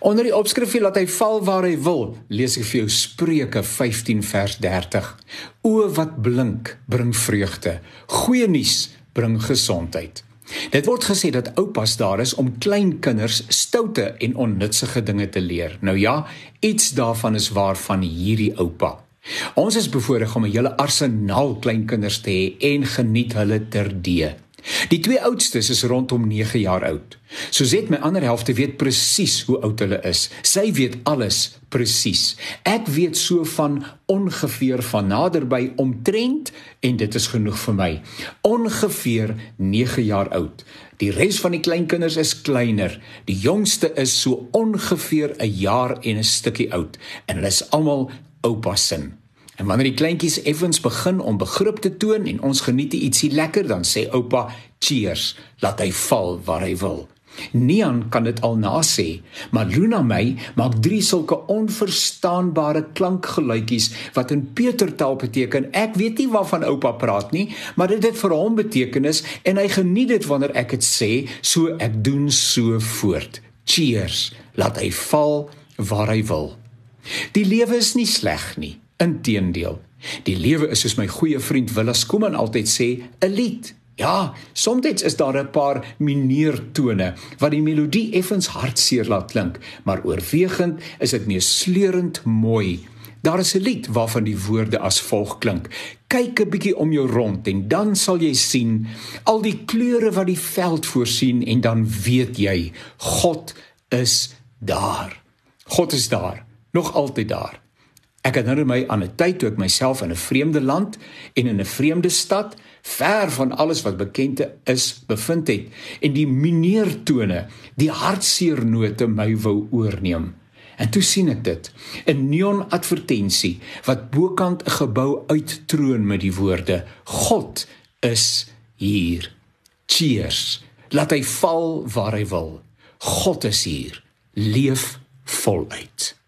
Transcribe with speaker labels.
Speaker 1: Onder die opskrifie laat hy val waar hy wil, lees ek vir jou Spreuke 15 vers 30. O wat blink, bring vreugde. Goeie nuus bring gesondheid. Dit word gesê dat oupas daar is om klein kinders stoute en onnutsige dinge te leer. Nou ja, iets daarvan is waar van hierdie oupa. Ons is bevoorreg om 'n hele arsenaal kleinkinders te hê en geniet hulle terdee. Die twee oudstes is rondom 9 jaar oud. Suzet my ander helfte weet presies hoe oud hulle is. Sy weet alles presies. Ek weet so van ongeveer van naderby omtrent en dit is genoeg vir my. Ongeveer 9 jaar oud. Die res van die kleinkinders is kleiner. Die jongste is so ongeveer 'n jaar en 'n stukkie oud en hulle is almal oupa se. En wanneer die kleintjies effens begin om begrip te toon en ons geniet ietsie lekker, dan sê oupa, "Cheers, laat hy val waar hy wil." Nian kan dit al na sê, maar Luna my maak drie sulke onverstaanbare klankgeluitjies wat in Petertaal beteken ek weet nie waarvan oupa praat nie, maar dit het vir hom betekenis en hy geniet dit wanneer ek dit sê, so ek doen so voort. Cheers, laat hy val waar hy wil. Die lewe is nie sleg nie. Inteendeel, die lewe is soos my goeie vriend Willa Skooman altyd sê, 'n lied. Ja, soms is daar 'n paar mineurtone wat die melodie effens hartseer laat klink, maar oorwegend is dit neusleurend mooi. Daar is 'n lied waarvan die woorde as volg klink: Kyk 'n bietjie om jou rond en dan sal jy sien al die kleure wat die veld voorsien en dan weet jy God is daar. God is daar, nog altyd daar. Ek herinner my aan 'n tyd toe ek myself in 'n vreemde land en in 'n vreemde stad, ver van alles wat bekend is, bevind het en die mineurtone, die hartseer note my wou oorneem. En toe sien ek dit, 'n neon advertensie wat bokant 'n gebou uittroon met die woorde: God is hier. Cheers. Laat hy val waar hy wil. God is hier. Leef voluit.